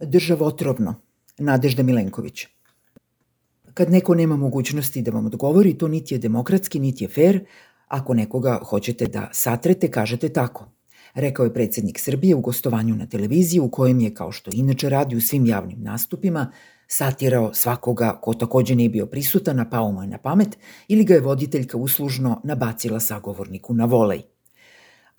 Državotrovno. Nadežda Milenković. Kad neko nema mogućnosti da vam odgovori, to niti je demokratski, niti je fair. Ako nekoga hoćete da satrete, kažete tako. Rekao je predsednik Srbije u gostovanju na televiziji u kojem je, kao što inače radi u svim javnim nastupima, satirao svakoga ko takođe nije bio prisutan, a pao mu je na pamet, ili ga je voditeljka uslužno nabacila sagovorniku na volej.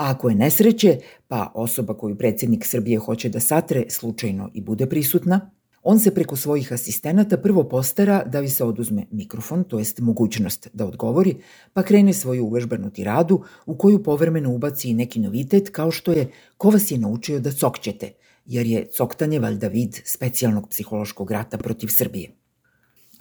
A ako je nesreće, pa osoba koju predsednik Srbije hoće da satre slučajno i bude prisutna, on se preko svojih asistenata prvo postara da vi se oduzme mikrofon, to jest mogućnost da odgovori, pa krene svoju uvežbanu tiradu u koju povremeno ubaci neki novitet kao što je ko vas je naučio da cokćete, jer je coktanje valjda vid specijalnog psihološkog rata protiv Srbije.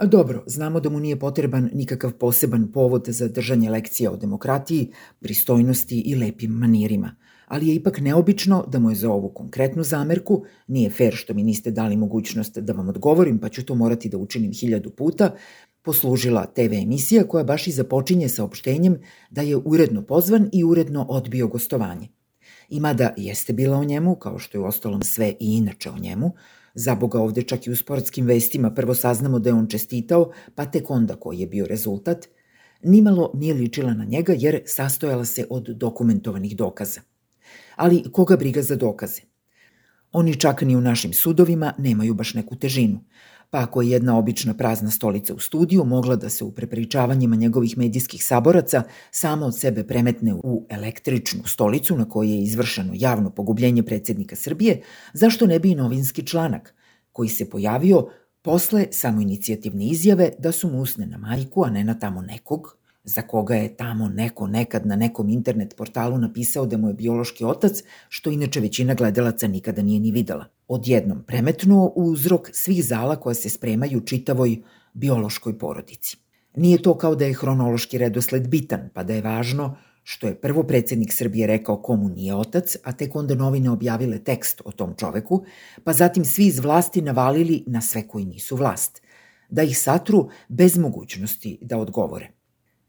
Dobro, znamo da mu nije potreban nikakav poseban povod za držanje lekcija o demokratiji, pristojnosti i lepim manirima, ali je ipak neobično da mu je za ovu konkretnu zamerku, nije fair što mi niste dali mogućnost da vam odgovorim, pa ću to morati da učinim hiljadu puta, poslužila TV emisija koja baš i započinje saopštenjem da je uredno pozvan i uredno odbio gostovanje. I mada jeste bila o njemu, kao što je u ostalom sve i inače o njemu, Za Boga ovde čak i u sportskim vestima prvo saznamo da je on čestitao, pa tek onda koji je bio rezultat, nimalo nije ličila na njega jer sastojala se od dokumentovanih dokaza. Ali koga briga za dokaze? Oni čak ni u našim sudovima nemaju baš neku težinu. Pa ako je jedna obična prazna stolica u studiju mogla da se u prepričavanjima njegovih medijskih saboraca sama od sebe premetne u električnu stolicu na kojoj je izvršeno javno pogubljenje predsednika Srbije, zašto ne bi i novinski članak, koji se pojavio posle samoinicijativne izjave da su mu usne na majku, a ne na tamo nekog, za koga je tamo neko nekad na nekom internet portalu napisao da mu je biološki otac, što inače većina gledalaca nikada nije ni videla. Odjednom premetnuo uzrok svih zala koja se spremaju čitavoj biološkoj porodici. Nije to kao da je hronološki redosled bitan, pa da je važno što je prvo predsednik Srbije rekao komu nije otac, a tek onda novine objavile tekst o tom čoveku, pa zatim svi iz vlasti navalili na sve koji nisu vlast, da ih satru bez mogućnosti da odgovore.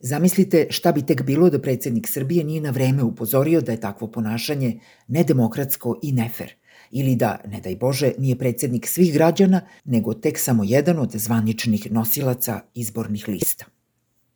Zamislite šta bi tek bilo da predsednik Srbije nije na vreme upozorio da je takvo ponašanje nedemokratsko i nefer, ili da, ne daj Bože, nije predsednik svih građana, nego tek samo jedan od zvaničnih nosilaca izbornih lista.